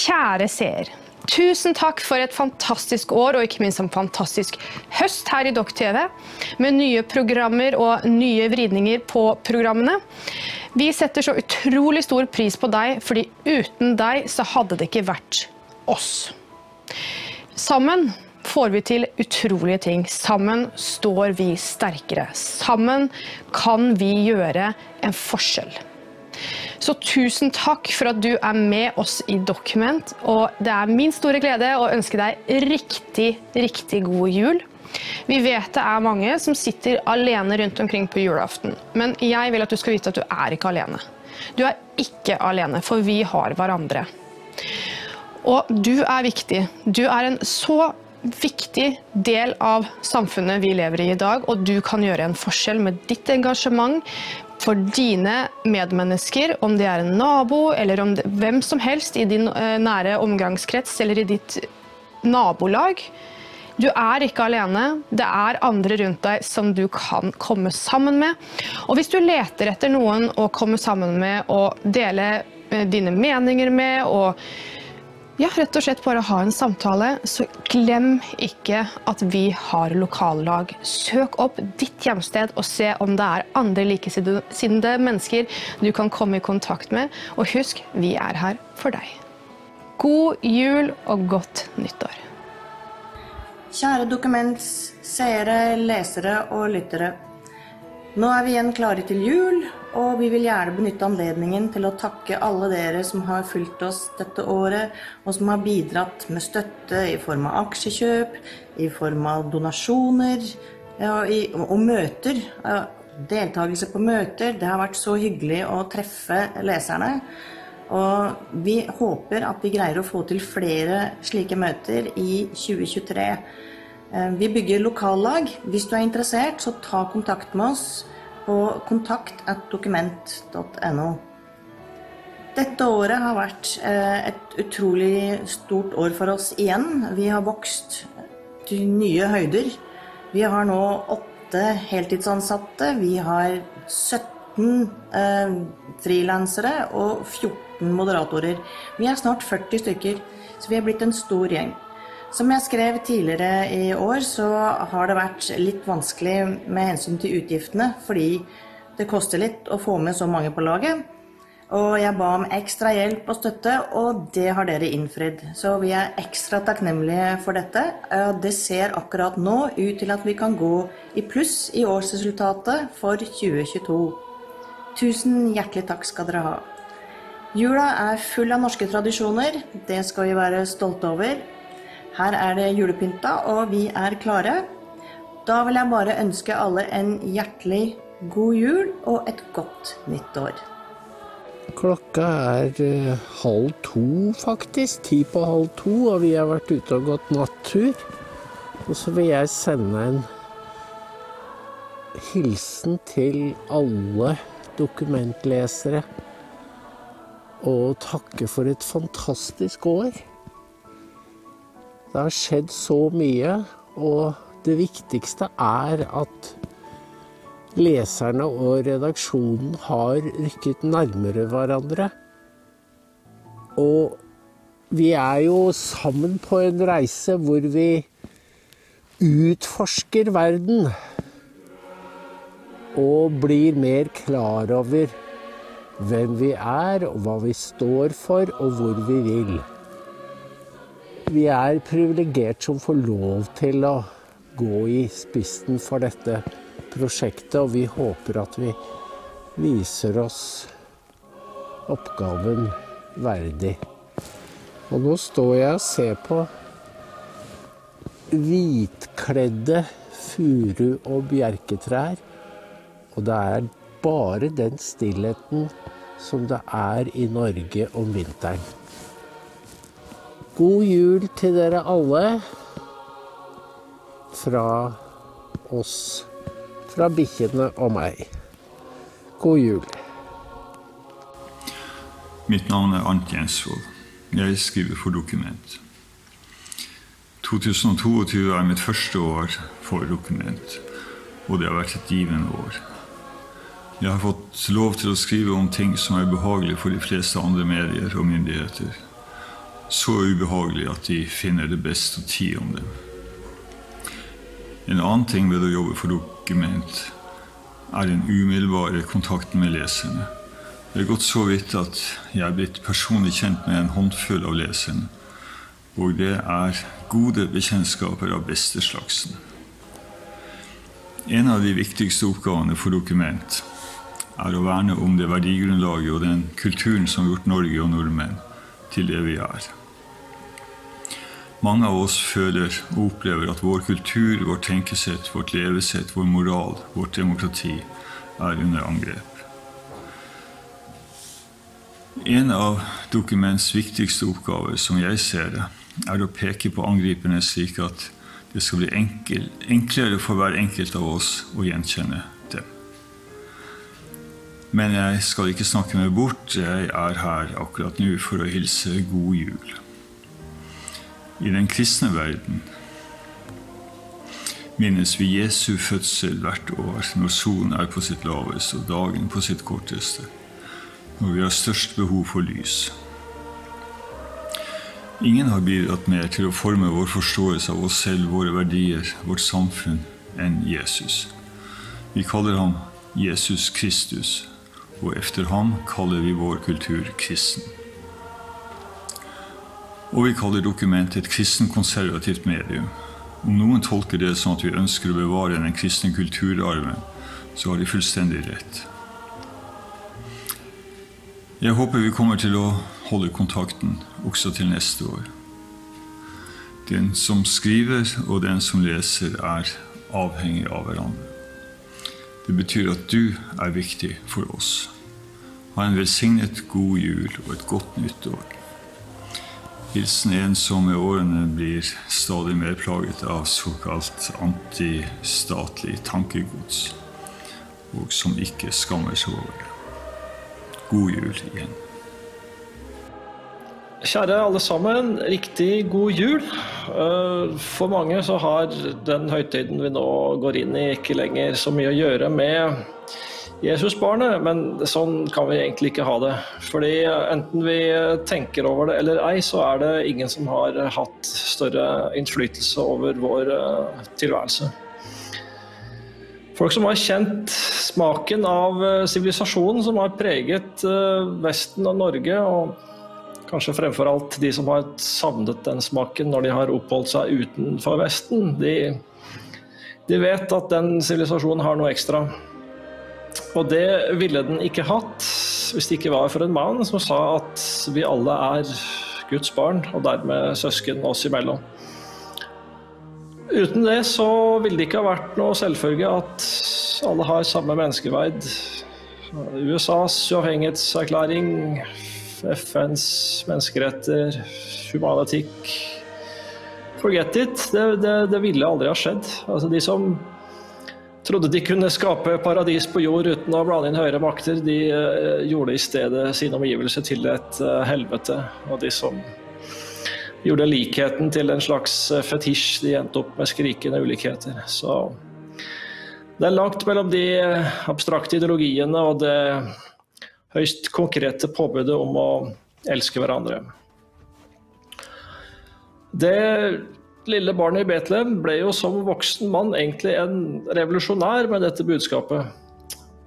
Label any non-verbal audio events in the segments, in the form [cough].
Kjære seer. Tusen takk for et fantastisk år og ikke minst en fantastisk høst her i Dokk-TV. Med nye programmer og nye vridninger på programmene. Vi setter så utrolig stor pris på deg, fordi uten deg så hadde det ikke vært oss. Sammen får vi til utrolige ting. Sammen står vi sterkere. Sammen kan vi gjøre en forskjell. Så tusen takk for at du er med oss i Dokument. Og det er min store glede å ønske deg riktig, riktig god jul. Vi vet det er mange som sitter alene rundt omkring på julaften. Men jeg vil at du skal vite at du er ikke alene. Du er ikke alene, for vi har hverandre. Og du er viktig. Du er en så viktig del av samfunnet vi lever i i dag, og du kan gjøre en forskjell med ditt engasjement for dine medmennesker, om det er en nabo eller om det, hvem som helst i din eh, nære omgangskrets eller i ditt nabolag. Du er ikke alene. Det er andre rundt deg som du kan komme sammen med. Og hvis du leter etter noen å komme sammen med og dele eh, dine meninger med og ja, rett og slett bare ha en samtale, så glem ikke at vi har lokallag. Søk opp ditt hjemsted og se om det er andre likesinnede mennesker du kan komme i kontakt med. Og husk, vi er her for deg. God jul og godt nyttår. Kjære Dokuments seere, lesere og lyttere. Nå er vi igjen klare til jul, og vi vil gjerne benytte anledningen til å takke alle dere som har fulgt oss dette året, og som har bidratt med støtte i form av aksjekjøp, i form av donasjoner ja, i, og møter. Deltakelse på møter. Det har vært så hyggelig å treffe leserne. Og vi håper at vi greier å få til flere slike møter i 2023. Eh, vi bygger lokallag. Hvis du er interessert, så ta kontakt med oss på kontakt.dokument.no. Dette året har vært eh, et utrolig stort år for oss igjen. Vi har vokst til nye høyder. Vi har nå åtte heltidsansatte. Vi har 17 eh, frilansere og 14 moderatorer. Vi er snart 40 stykker, så vi er blitt en stor gjeng. Som jeg skrev tidligere i år, så har det vært litt vanskelig med hensyn til utgiftene, fordi det koster litt å få med så mange på laget. Og jeg ba om ekstra hjelp og støtte, og det har dere innfridd. Så vi er ekstra takknemlige for dette. Det ser akkurat nå ut til at vi kan gå i pluss i årsresultatet for 2022. Tusen hjertelig takk skal dere ha. Jula er full av norske tradisjoner. Det skal vi være stolte over. Her er det julepynta, og vi er klare. Da vil jeg bare ønske alle en hjertelig god jul og et godt nytt år. Klokka er uh, halv to, faktisk. Ti på halv to, og vi har vært ute og gått nattur. Og så vil jeg sende en hilsen til alle dokumentlesere. Og takke for et fantastisk år. Det har skjedd så mye, og det viktigste er at leserne og redaksjonen har rykket nærmere hverandre. Og vi er jo sammen på en reise hvor vi utforsker verden. Og blir mer klar over hvem vi er, og hva vi står for, og hvor vi vil vi er privilegert som får lov til å gå i spissen for dette prosjektet, og vi håper at vi viser oss oppgaven verdig. Og nå står jeg og ser på hvitkledde furu- og bjerketrær, og det er bare den stillheten som det er i Norge om vinteren. God jul til dere alle fra oss, fra bikkjene og meg. God jul. Mitt navn er Ant Jensvold. Jeg skriver for Dokument. 2022 er mitt første år for Dokument, og det har vært et givende år. Jeg har fått lov til å skrive om ting som er behagelige for de fleste andre medier og myndigheter så ubehagelig at de finner det best å tie om dem. En annen ting ved å jobbe for dokument er den umiddelbare kontakten med leserne. Det er gått så vidt at jeg er blitt personlig kjent med en håndfull av leserne. Og det er gode bekjentskaper av beste slagsen. En av de viktigste oppgavene for Dokument er å verne om det verdigrunnlaget og den kulturen som har gjort Norge og nordmenn til det vi er. Mange av oss føler og opplever at vår kultur, vårt tenkesett, vårt levesett, vår moral, vårt demokrati er under angrep. En av Dokuments viktigste oppgaver, som jeg ser det, er å peke på angriperne slik at det skal bli enkel, enklere for hver enkelt av oss å gjenkjenne dem. Men jeg skal ikke snakke meg bort. Jeg er her akkurat nå for å hilse god jul. I den kristne verden minnes vi Jesu fødsel hvert år når solen er på sitt laveste og dagen på sitt korteste, når vi har størst behov for lys. Ingen har bidratt mer til å forme vår forståelse av oss selv, våre verdier, vårt samfunn, enn Jesus. Vi kaller ham Jesus Kristus, og efter ham kaller vi vår kultur kristen. Og vi kaller dokumentet et kristen-konservativt medium. Om noen tolker det som at vi ønsker å bevare den kristne kulturarven, så har de fullstendig rett. Jeg håper vi kommer til å holde kontakten også til neste år. Den som skriver og den som leser, er avhengig av hverandre. Det betyr at du er viktig for oss. Ha en velsignet god jul og et godt nytt år. Hilsen en som med årene blir stadig mer plaget av såkalt antistatlig tankegods, og som ikke skammer seg over det. God jul igjen. Kjære alle sammen, riktig god jul. Eh, For mange så har den høytiden vi nå går inn i, ikke lenger så mye å gjøre med Jesusbarnet, men sånn kan vi egentlig ikke ha det. Fordi enten vi tenker over det eller ei, så er det ingen som har hatt større innflytelse over vår eh, tilværelse. Folk som har kjent smaken av eh, sivilisasjonen som har preget eh, Vesten og Norge, og kanskje fremfor alt de som har savnet den smaken når de har oppholdt seg utenfor Vesten, de, de vet at den sivilisasjonen har noe ekstra. Og det ville den ikke hatt hvis det ikke var for en mann som sa at vi alle er Guds barn, og dermed søsken oss imellom. Uten det så ville det ikke ha vært noe selvfølge at alle har samme menneskeverd. USAs uavhengighetserklæring, FNs menneskeretter, humanetikk Forget it. Det, det, det ville aldri ha skjedd. Altså De som trodde de kunne skape paradis på jord uten å blande inn høyere makter, de eh, gjorde i stedet sin omgivelse til et eh, helvete. Og de som gjorde likheten til en slags eh, fetisj, de endte opp med skrikende ulikheter. Så det er langt mellom de abstrakte ideologiene og det høyst konkrete påbudet om å elske hverandre. Det lille barnet i Betlehem ble jo som voksen mann egentlig en revolusjonær med dette budskapet.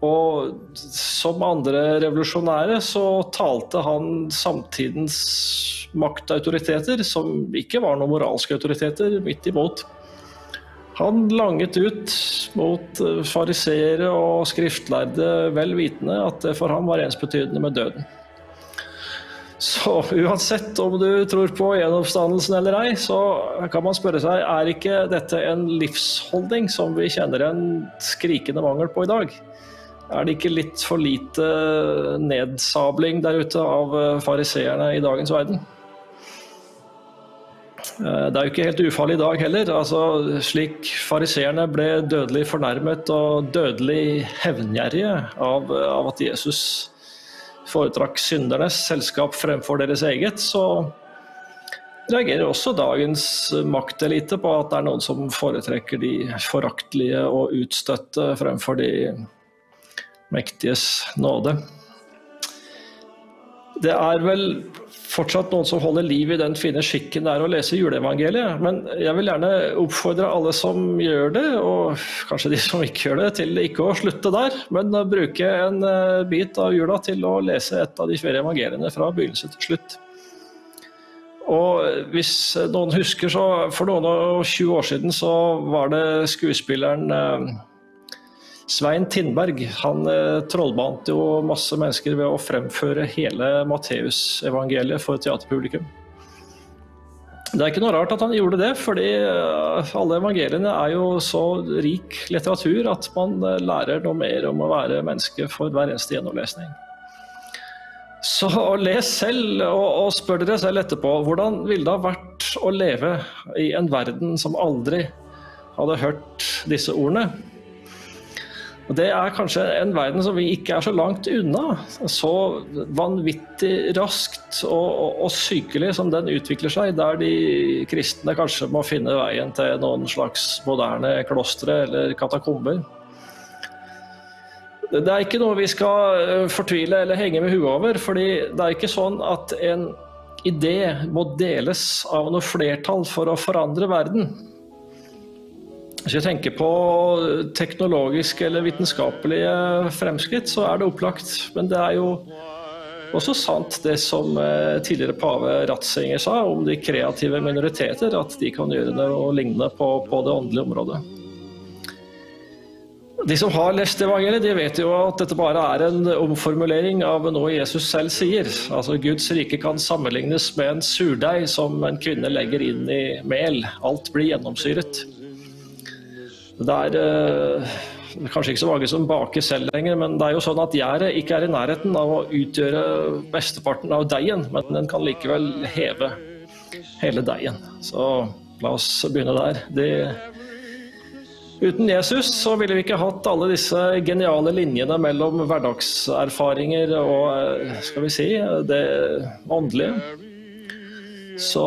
Og som andre revolusjonære så talte han samtidens maktautoriteter, som ikke var noen moralske autoriteter, midt imot. Han langet ut mot fariseere og skriftlærde, vel vitende at det for ham var ensbetydende med døden. Så uansett om du tror på gjenoppstandelsen eller ei, så kan man spørre seg er ikke dette en livsholdning som vi kjenner en skrikende mangel på i dag? Er det ikke litt for lite nedsabling der ute av fariseerne i dagens verden? Det er jo ikke helt ufarlig i dag heller. Altså, slik fariseerne ble dødelig fornærmet og dødelig hevngjerrige av, av at Jesus foretrakk syndernes selskap fremfor deres eget, så reagerer også dagens maktelite på at det er noen som foretrekker de foraktelige og utstøtte fremfor de mektiges nåde. Det er vel fortsatt noen som holder liv i den fine skikken det er å lese juleevangeliet. Men jeg vil gjerne oppfordre alle som gjør det, og kanskje de som ikke gjør det, til ikke å slutte der, men bruke en eh, bit av jula til å lese et av de fire evangeliene fra begynnelse til slutt. Og hvis noen husker, så for noen og 20 år siden så var det skuespilleren eh, Svein Tindberg han eh, trollbandt jo masse mennesker ved å fremføre hele Matteusevangeliet for teaterpublikum. Det er ikke noe rart at han gjorde det, fordi eh, alle evangeliene er jo så rik litteratur at man eh, lærer noe mer om å være menneske for hver eneste gjennomlesning. Så les selv, og, og spør dere selv etterpå hvordan ville det ha vært å leve i en verden som aldri hadde hørt disse ordene? Det er kanskje en verden som vi ikke er så langt unna. Så vanvittig raskt og, og, og sykelig som den utvikler seg, der de kristne kanskje må finne veien til noen slags moderne klostre eller katakomber. Det er ikke noe vi skal eh, fortvile eller henge med huet over. fordi det er ikke sånn at en idé må deles av noe flertall for å forandre verden. Hvis vi tenker på teknologiske eller vitenskapelige fremskritt, så er det opplagt. Men det er jo også sant det som eh, tidligere pave Ratzinger sa om de kreative minoriteter, at de kan gjøre noe lignende på, på det åndelige området. De som har lest evangeliet, de vet jo at dette bare er en omformulering av noe Jesus selv sier. Altså Guds rike kan sammenlignes med en surdeig som en kvinne legger inn i mel. Alt blir gjennomsyret. Det er eh, kanskje ikke så mange som baker selv lenger, men det er jo sånn at gjæret ikke er i nærheten av å utgjøre besteparten av deigen, men den kan likevel heve hele deigen. Så la oss begynne der. Det Uten Jesus så ville vi ikke hatt alle disse geniale linjene mellom hverdagserfaringer og eh, skal vi si, det åndelige. Så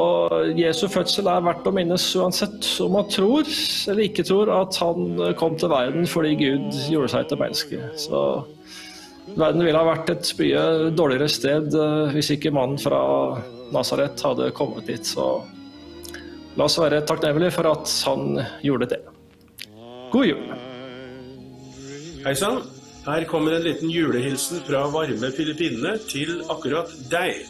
Jesu fødsel er verdt å minnes uansett om man tror eller ikke tror at han kom til verden fordi Gud gjorde seg til menneske. Så verden ville ha vært et mye dårligere sted eh, hvis ikke mannen fra Nasaret hadde kommet dit. Så la oss være takknemlige for at han gjorde det. God jul. Hei sann. Her kommer en liten julehilsen fra varme Filippinene til akkurat deg.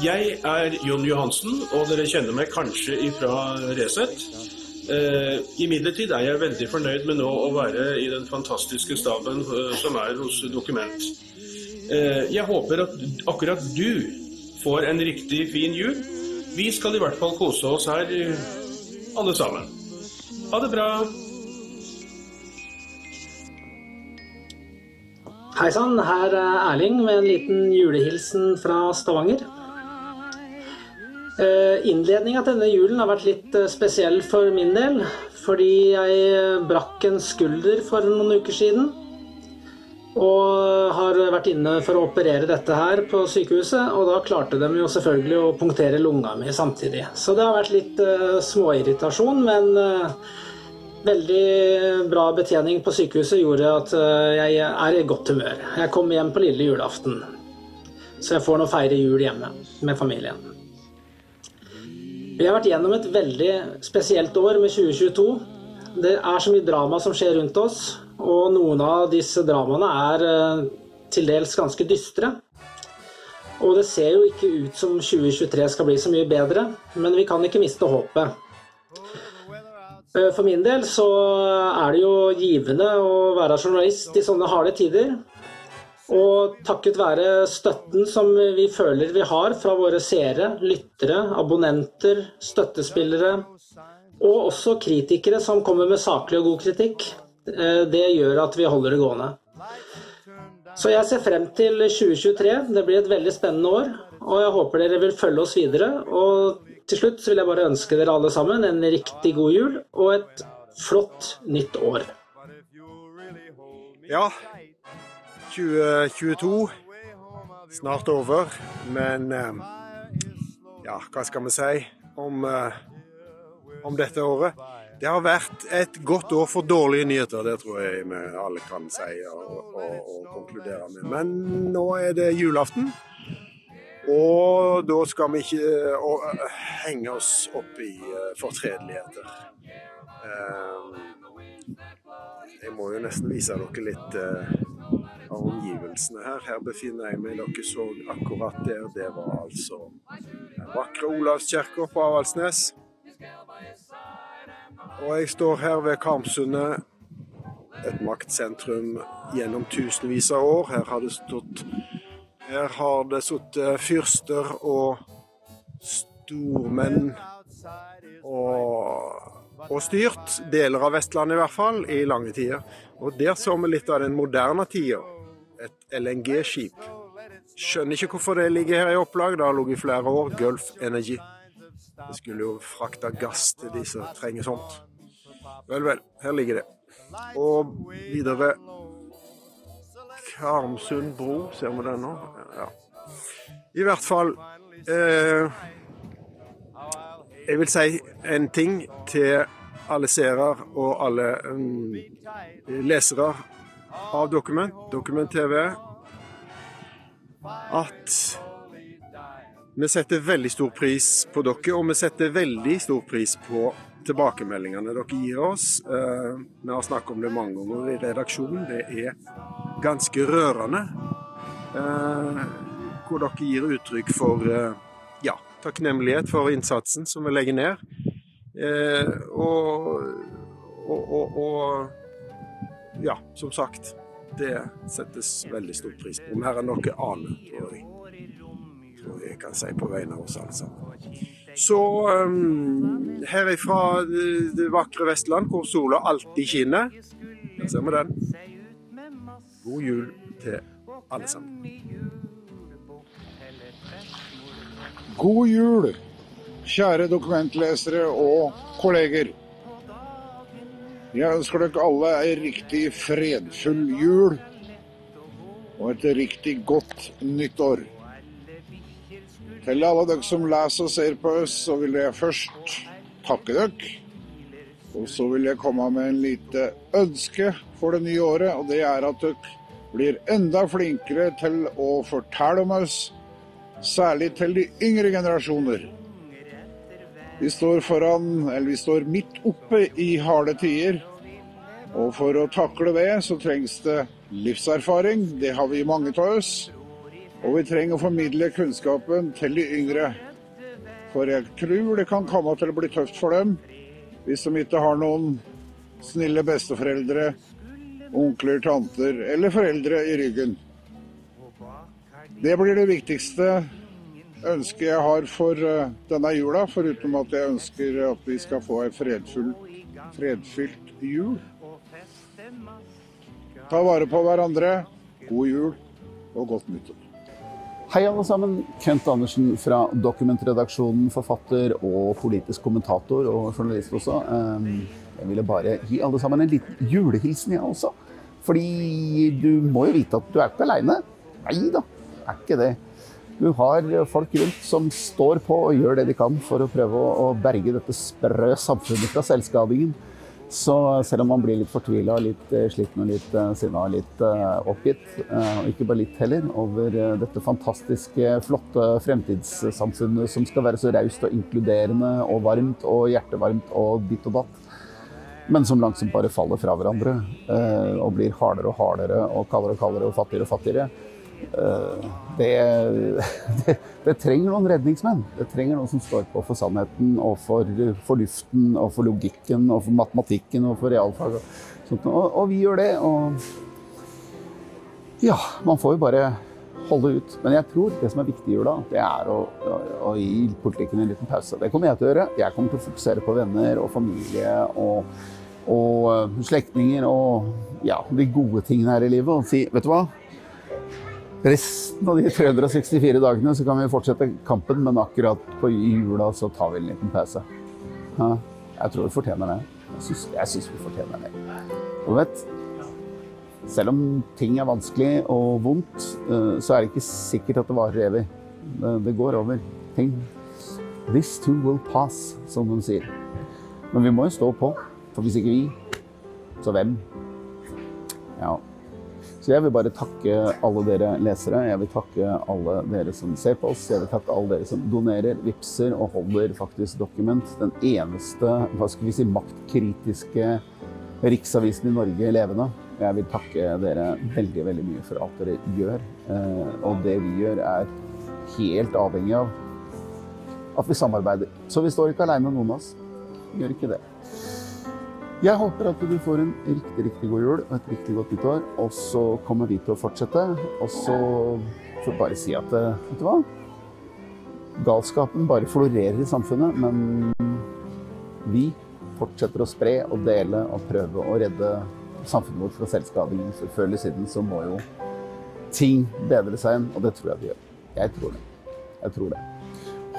Jeg er Jon Johansen, og dere kjenner meg kanskje ifra Resett. Eh, Imidlertid er jeg veldig fornøyd med nå å være i den fantastiske staben eh, som er hos Dokument. Eh, jeg håper at akkurat du får en riktig fin jul. Vi skal i hvert fall kose oss her, eh, alle sammen. Ha det bra. Hei sann, her er Erling med en liten julehilsen fra Stavanger. Eh, Innledninga til denne julen har vært litt eh, spesiell for min del, fordi jeg brakk en skulder for noen uker siden. Og har vært inne for å operere dette her på sykehuset, og da klarte de jo selvfølgelig å punktere lunga mi samtidig. Så det har vært litt småirritasjon, men veldig bra betjening på sykehuset gjorde at jeg er i godt humør. Jeg kom hjem på lille julaften, så jeg får nå feire jul hjemme med familien. Vi har vært gjennom et veldig spesielt år med 2022. Det er så mye drama som skjer rundt oss, og noen av disse dramaene er eh, til dels ganske dystre. Og det ser jo ikke ut som 2023 skal bli så mye bedre, men vi kan ikke miste håpet. Eh, For min del så er det jo givende å være journalist i sånne harde tider. Og takket være støtten som vi føler vi har fra våre seere, lyttere, abonnenter, støttespillere, og også kritikere som kommer med saklig og god kritikk, eh, det gjør at vi holder det gående. Så jeg ser frem til 2023. Det blir et veldig spennende år. Og jeg håper dere vil følge oss videre. Og til slutt vil jeg bare ønske dere alle sammen en riktig god jul og et flott nytt år. Ja, 2022 snart over, men eh, ja, hva skal vi si om, eh, om dette året? Det har vært et godt år for dårlige nyheter, det tror jeg vi alle kan si og, og, og konkludere med. Men nå er det julaften, og da skal vi ikke og, eh, henge oss opp i fortredeligheter. Jeg må jo nesten vise dere litt av omgivelsene her. Her befinner jeg meg. Dere så akkurat der. Det var altså den vakre Olavskirka på Avaldsnes. Og jeg står her ved Karmsundet, et maktsentrum gjennom tusenvis av år. Her har det stått Her har det sittet fyrster og stormenn og, og styrt, deler av Vestlandet i hvert fall, i lange tider. Og der så vi litt av den moderne tida. Et LNG-skip. Skjønner ikke hvorfor det ligger her i opplag. Det har ligget i flere år. Gulf Energy. Det skulle jo frakte gass til de som trenger sånt. Vel, vel. Her ligger det. Og videre Karmsund bro, ser vi den nå? Ja. I hvert fall eh, Jeg vil si en ting til alle seere og alle um, lesere av Dokument, Dokument TV, at vi setter veldig stor pris på dere, og vi setter veldig stor pris på tilbakemeldingene dere gir oss. Eh, vi har snakket om det mange ganger i redaksjonen. Det er ganske rørende. Eh, hvor dere gir uttrykk for eh, ja, takknemlighet for innsatsen som vi legger ned. Og, og, og, og ja, som sagt. Det settes veldig stor pris på. Mer enn noe annet, tror jeg. Tror jeg kan si på vegne av oss alle sammen. Så um, herifra det, det vakre Vestland, hvor sola alltid skinner. Der ser vi den. God jul til alle sammen. God jul, kjære dokumentlesere og kolleger. Jeg ønsker dere alle ei riktig fredfull jul og et riktig godt nyttår. Til alle dere som leser og ser på oss, så vil jeg først takke dere. Og så vil jeg komme med en lite ønske for det nye året, og det er at dere blir enda flinkere til å fortelle om oss, særlig til de yngre generasjoner. Vi står foran, eller vi står midt oppe i harde tider. Og for å takle det, så trengs det livserfaring. Det har vi mange av oss. Og vi trenger å formidle kunnskapen til de yngre. For jeg tror det kan komme til å bli tøft for dem hvis de ikke har noen snille besteforeldre, onkler, tanter eller foreldre i ryggen. Det blir det viktigste ønsket jeg har for eh, denne jula, foruten at jeg ønsker at vi skal få ei fredfylt jul. Ta vare på hverandre. God jul og godt nyttår. Hei alle sammen, Kent Andersen fra Dokumentredaksjonen, forfatter og politisk kommentator og journalist også. Jeg ville bare gi alle sammen en liten julehilsen, jeg også. Fordi du må jo vite at du er ikke aleine. Nei da, er ikke det. Du har folk rundt som står på og gjør det de kan for å prøve å berge dette sprø samfunnet fra selvskadingen. Så selv om man blir litt fortvila, litt eh, sliten og litt eh, sinna og litt eh, oppgitt, og ikke bare litt heller, over dette fantastiske, flotte fremtidssamfunnet som skal være så raust og inkluderende og varmt og hjertevarmt og ditt og datt, men som langsomt bare faller fra hverandre og blir hardere og hardere og kaldere og kaldere og fattigere og fattigere. Eh, det, det, [laughs] det trenger noen redningsmenn. Det trenger noen som står på for sannheten og for fornuften og for logikken og for matematikken og for realfag. Og, og, og vi gjør det. Og ja, man får jo bare holde ut. Men jeg tror det som er viktig i jula, det er å, å, å gi politikken en liten pause. Det kommer jeg til å gjøre. Jeg kommer til å fokusere på venner og familie og, og eh, slektninger og ja, de gode tingene her i livet. Og si, vet du hva? Resten av de 364 dagene så kan vi fortsette kampen, men akkurat på jula så tar vi en liten pause. Jeg tror vi fortjener det. Jeg syns, vi fortjener det. Og vet, selv om ting er vanskelig og vondt, eh, så er det ikke sikkert at det varer evig. Det går over. Ting This too will pass, som de sier. Men vi må jo stå på. For hvis ikke vi, så hvem? Ja. Så jeg vil bare takke alle dere lesere. Jeg vil takke alle dere som ser på oss. Jeg vil takke alle dere som donerer, vipser og holder faktisk Dokument, den eneste hva skal vi si, maktkritiske riksavisen i Norge, levende. Jeg vil takke dere veldig veldig mye for alt dere gjør. Eh, og det vi gjør, er helt avhengig av at vi samarbeider. Så vi står ikke alene, noen av oss. Vi gjør ikke det. Jeg håper at du får en riktig, riktig god jul og et riktig godt nyttår. Og så kommer vi til å fortsette. Og så får jeg bare si at eh, vet du hva? Galskapen bare florerer i samfunnet, men vi fortsetter å spre og dele og prøve å redde samfunnet vårt fra selvskading. Så før eller siden så må jo ting bedre seg igjen, og det tror jeg det gjør. Jeg tror det. Jeg tror det.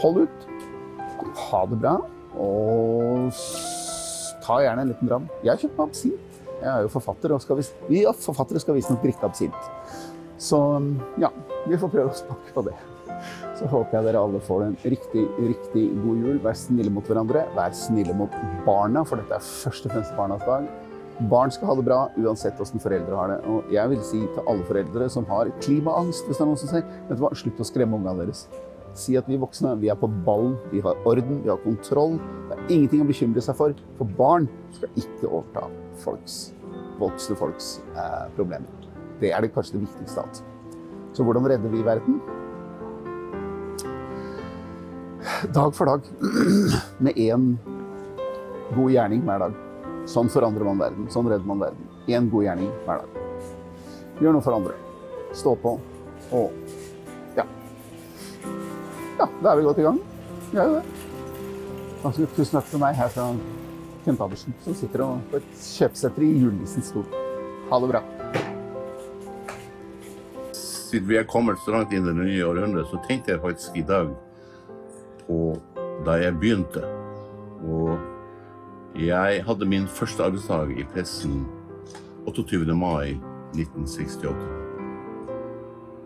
Hold ut. Ha det bra. Og ta gjerne en liten dram. Jeg kjøper meg absint. Jeg er jo forfatter, og skal vis vi ja, forfattere skal visstnok drikke absint. Så ja, vi får prøve å smake på det. Så håper jeg dere alle får en riktig, riktig god jul. Vær snille mot hverandre. Vær snille mot barna, for dette er først og fremst barnas dag. Barn skal ha det bra uansett hvordan foreldre har det. Og jeg vil si til alle foreldre som har klimaangst, hvis det er noen som sier, vet du hva, slutt å skremme ungene deres. Si at vi voksne vi er på ballen, vi har orden, vi har kontroll. Det er ingenting å bekymre seg for. For barn skal ikke overta folks, voksne folks eh, problemer. Det er det kanskje det viktigste av alt. Så hvordan redder vi verden? Dag for dag. [clears throat] Med én god gjerning hver dag. Sånn forandrer man verden. Sånn redder man verden. Én god gjerning hver dag. Gjør noe for andre. Stå på. Og. Ja, da er vi godt i gang. Vi er jo det. Altså, tusen takk for meg her fra Kent Andersen, som sitter og på et kjøpesenter i julenissens stol. Ha det bra. Siden vi er kommet så langt inn i det nye århundret, så tenkte jeg faktisk i dag på da jeg begynte. Og jeg hadde min første arbeidsdag i pressen 28. mai 1968.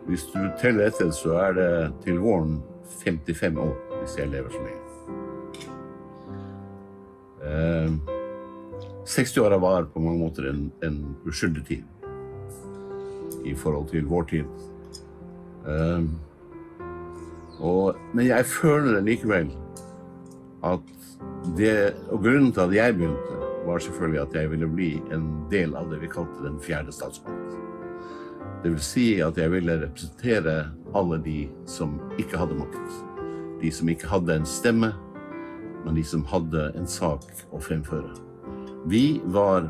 Hvis du teller etter, så er det til våren 55 år, hvis jeg lever så lenge. Eh, 60-åra var på mange måter en, en uskyldig tid i forhold til vår tid. Eh, og, men jeg føler likevel at det Og grunnen til at jeg begynte, var selvfølgelig at jeg ville bli en del av det vi kalte den fjerde statsmakt. Det vil si at jeg ville representere alle de som ikke hadde makt. De som ikke hadde en stemme, men de som hadde en sak å fremføre. Vi var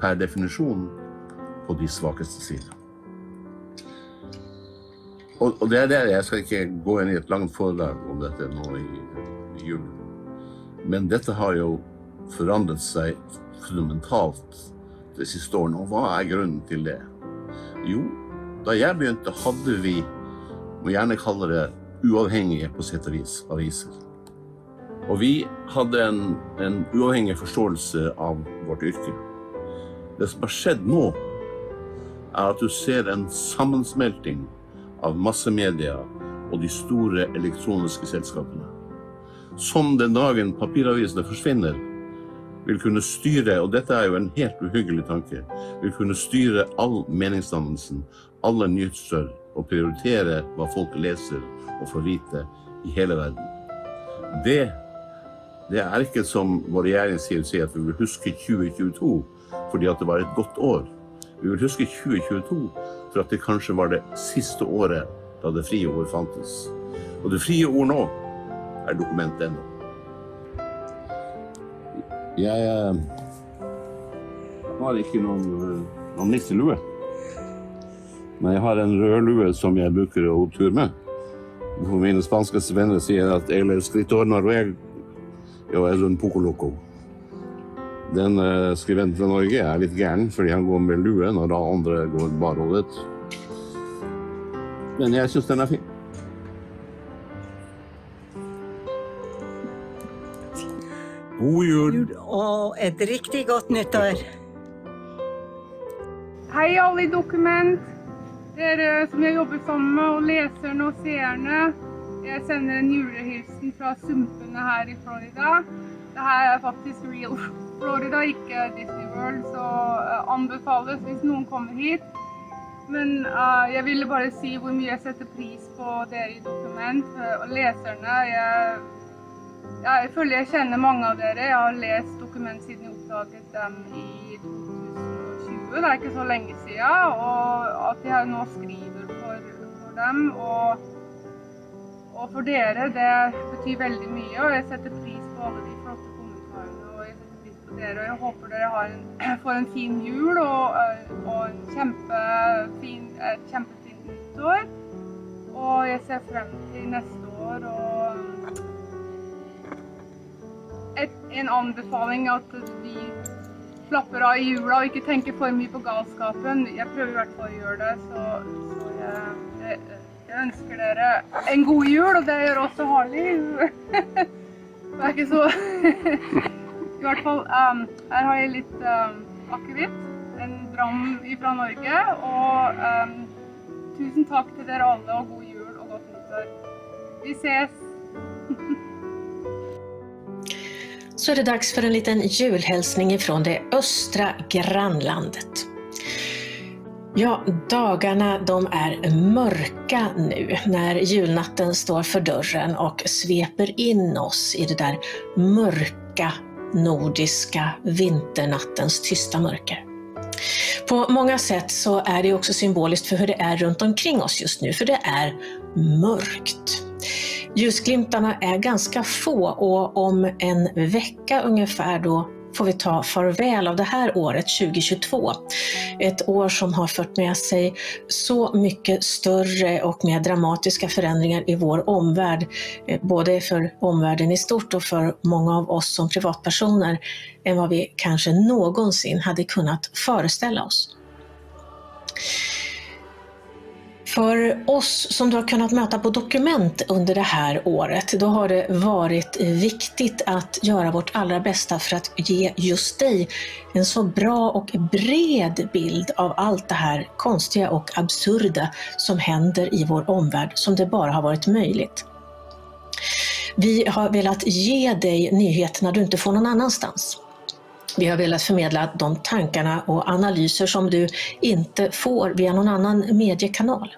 per definisjon på de svakeste side. Og, og det er der jeg skal ikke gå inn i et langt foredrag om dette nå i, i julen. Men dette har jo forandret seg fundamentalt de siste årene. Og hva er grunnen til det? Jo, da jeg begynte, hadde vi, må gjerne kalle det uavhengige på sett og vis, aviser. Og vi hadde en, en uavhengig forståelse av vårt yrke. Det som har skjedd nå, er at du ser en sammensmelting av massemedia og de store elektroniske selskapene. Som den dagen papiravisene forsvinner, vil kunne styre, og dette er jo en helt uhyggelig tanke, vil kunne styre all meningsdannelsen, alle nyheter, og prioritere hva folk leser og får vite i hele verden. Det, det er ikke som vår regjering sier, sier at vi vil huske 2022 fordi at det var et godt år. Vi vil huske 2022 for at det kanskje var det siste året da det frie ord fantes. Og det frie ord nå er dokumentet ennå. Jeg eh, har ikke noen, eh, noen nisselue. Men jeg har en rød lue som jeg bruker å ture tur med. For mine spanske venner sier at el escritor noruego es un poco loco. Den uh, skribenten fra Norge er litt gæren fordi han går med lue når da andre går barhodet. Men jeg syns den er fin. God jul! Og et riktig godt nyttår. Hei alle i Dokument. Dere som jeg jobber sammen med, og leserne og seerne. Jeg sender en julehilsen fra sumpene her i Florida. det her er faktisk real Florida, ikke Disney World, så eh, anbefales hvis noen kommer hit. Men uh, jeg ville bare si hvor mye jeg setter pris på dere i Dokument eh, og leserne. Jeg, jeg føler jeg kjenner mange av dere. Jeg har lest Dokument siden jeg oppdaget dem i 2020. Det er ikke så lenge siden. Og at jeg nå skriver for, for dem. Og, og for dere, det betyr veldig mye. Og jeg setter pris på alle de flotte kommentarene. Og jeg setter pris på dere. Og jeg håper dere en, [clears throat] får en fin jul og, og en kjempefin, et kjempefint nyttår. Og jeg ser frem til neste år. og en anbefaling at vi slapper av i jula og ikke tenker for mye på galskapen. Jeg prøver i hvert fall å gjøre det, så, så jeg, jeg, jeg ønsker dere en god jul, og det gjør også Harley. [laughs] det er ikke så [laughs] I hvert fall um, Her har jeg litt um, akevitt, en dram fra Norge, og um, tusen takk til dere alle, og god jul og godt nyttår. Vi ses! [laughs] så är det dags för en liten julhälsning ifrån det östra grannlandet. Ja, dagarna de är mörka nu när julnatten står för dörren och sveper in oss i det där mörka nordiska vinternattens tysta mörker. På många sätt så är det också symboliskt för hur det är runt omkring oss just nu, för det är mörkt. Ljusglimtarna är ganska få och om en vecka ungefär då får vi ta farväl av det här året 2022. Ett år som har fört med sig så mycket större och mer dramatiska förändringar i vår omvärld, eh, både för omvärlden i stort och för många av oss som privatpersoner, än vad vi kanske någonsin hade kunnat föreställa oss. För oss som du har kunnat möta på dokument under det här året, då har det varit viktigt att göra vårt allra bästa för att ge just dig en så bra och bred bild av allt det här konstiga och absurda som händer i vår omvärld som det bara har varit möjligt. Vi har velat ge dig nyheterna du inte får någon annanstans. Vi har velat förmedla de tankarna och analyser som du inte får via någon annan mediekanal.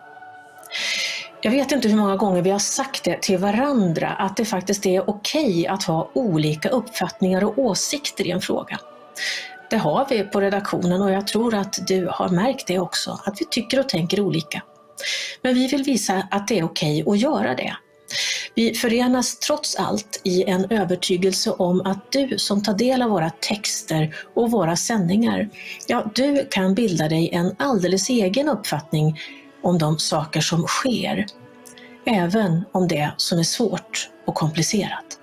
Jag vet inte hur många gånger vi har sagt det till varandra, att det faktiskt är okej att ha olika uppfattningar och åsikter i en fråga. Det har vi på redaktionen och jag tror att du har märkt det också, att vi tycker och tänker olika. Men vi vill visa att det är okej att göra det. Vi förenas trots allt i en övertygelse om att du som tar del av våra texter och våra sändningar, ja, du kan bilda dig en alldeles egen uppfattning om de saker som sker, även om det som är svårt och komplicerat.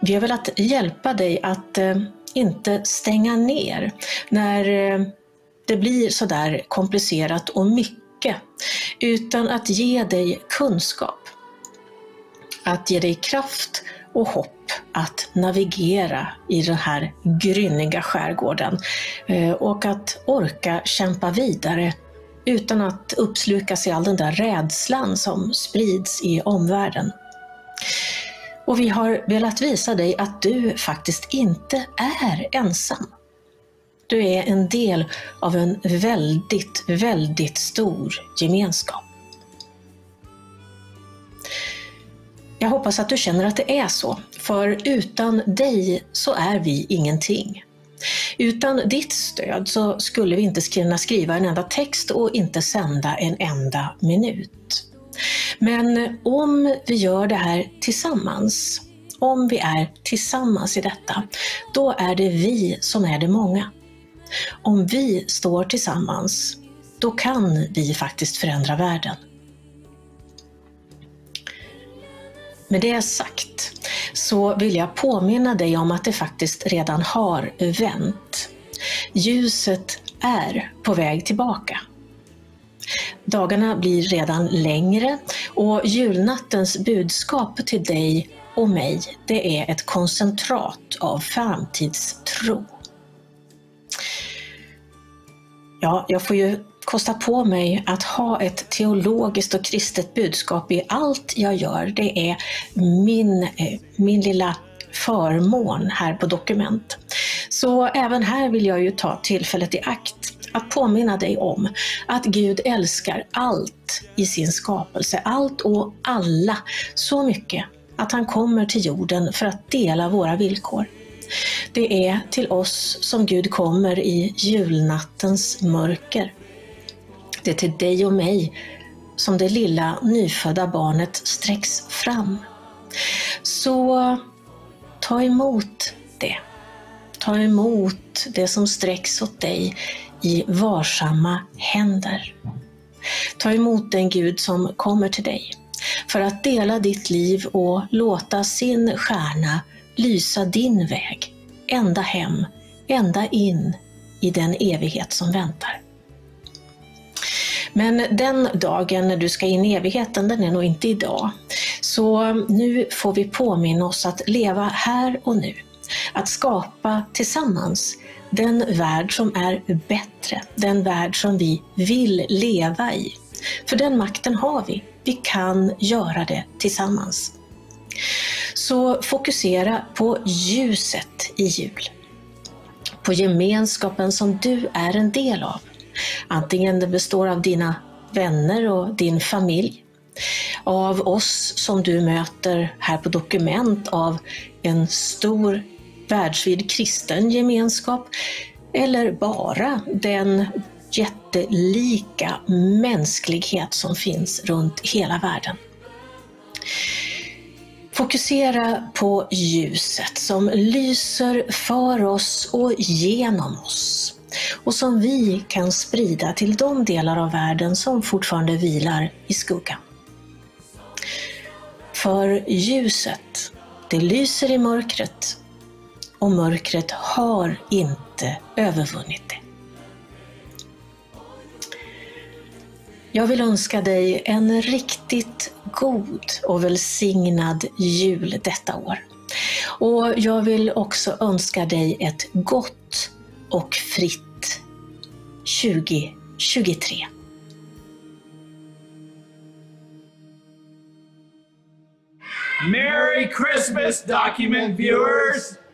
Vi har velat hjälpa dig att eh, inte stänga ner när eh, det blir sådär komplicerat och mycket, utan att ge dig kunskap. Att ge dig kraft och hopp att navigera i den här grynniga skärgården eh, och att orka kämpa vidare utan att uppslukas i all den där rädslan som sprids i omvärlden. Och vi har velat visa dig att du faktiskt inte är ensam. Du är en del av en väldigt, väldigt stor gemenskap. Jag hoppas att du känner att det är så, för utan dig så är vi ingenting. Utan ditt stöd så skulle vi inte kunna skriva en enda text och inte sända en enda minut. Men om vi gör det här tillsammans, om vi är tillsammans i detta, då är det vi som är det många. Om vi står tillsammans, då kan vi faktiskt förändra världen. Med det sagt så vill jag påminna dig om att det faktiskt redan har vänt. Ljuset är på väg tillbaka. Dagarna blir redan längre och julnattens budskap till dig och mig, det är ett koncentrat av framtidstro. Ja, jag får ju kosta på mig att ha ett teologiskt och kristet budskap i allt jag gör. Det är min, eh, min lilla förmån här på Dokument. Så även här vill jag ju ta tillfället i akt att påminna dig om att Gud älskar allt i sin skapelse, allt och alla så mycket att han kommer till jorden för att dela våra villkor. Det är till oss som Gud kommer i julnattens mörker. Det är till dig och mig som det lilla nyfödda barnet sträcks fram. Så ta emot det. Ta emot det som sträcks åt dig i varsamma händer. Ta emot den Gud som kommer till dig för att dela ditt liv och låta sin stjärna lysa din väg ända hem, ända in i den evighet som väntar. Men den dagen när du ska in i evigheten, den är nog inte idag. Så nu får vi påminna oss att leva här och nu. Att skapa tillsammans den värld som är bättre, den värld som vi vill leva i. För den makten har vi. Vi kan göra det tillsammans. Så fokusera på ljuset i jul. På gemenskapen som du är en del av. Antingen det består av dina vänner och din familj, av oss som du möter här på Dokument, av en stor världsvid kristen gemenskap, eller bara den jättelika mänsklighet som finns runt hela världen. Fokusera på ljuset som lyser för oss och genom oss och som vi kan sprida till de delar av världen som fortfarande vilar i skuggan. För ljuset, det lyser i mörkret och mörkret har inte övervunnit det. Jag vill önska dig en riktigt god och välsignad jul detta år. Och jag vill också önska dig ett gott och fritt 2023. Merry Christmas, document viewers!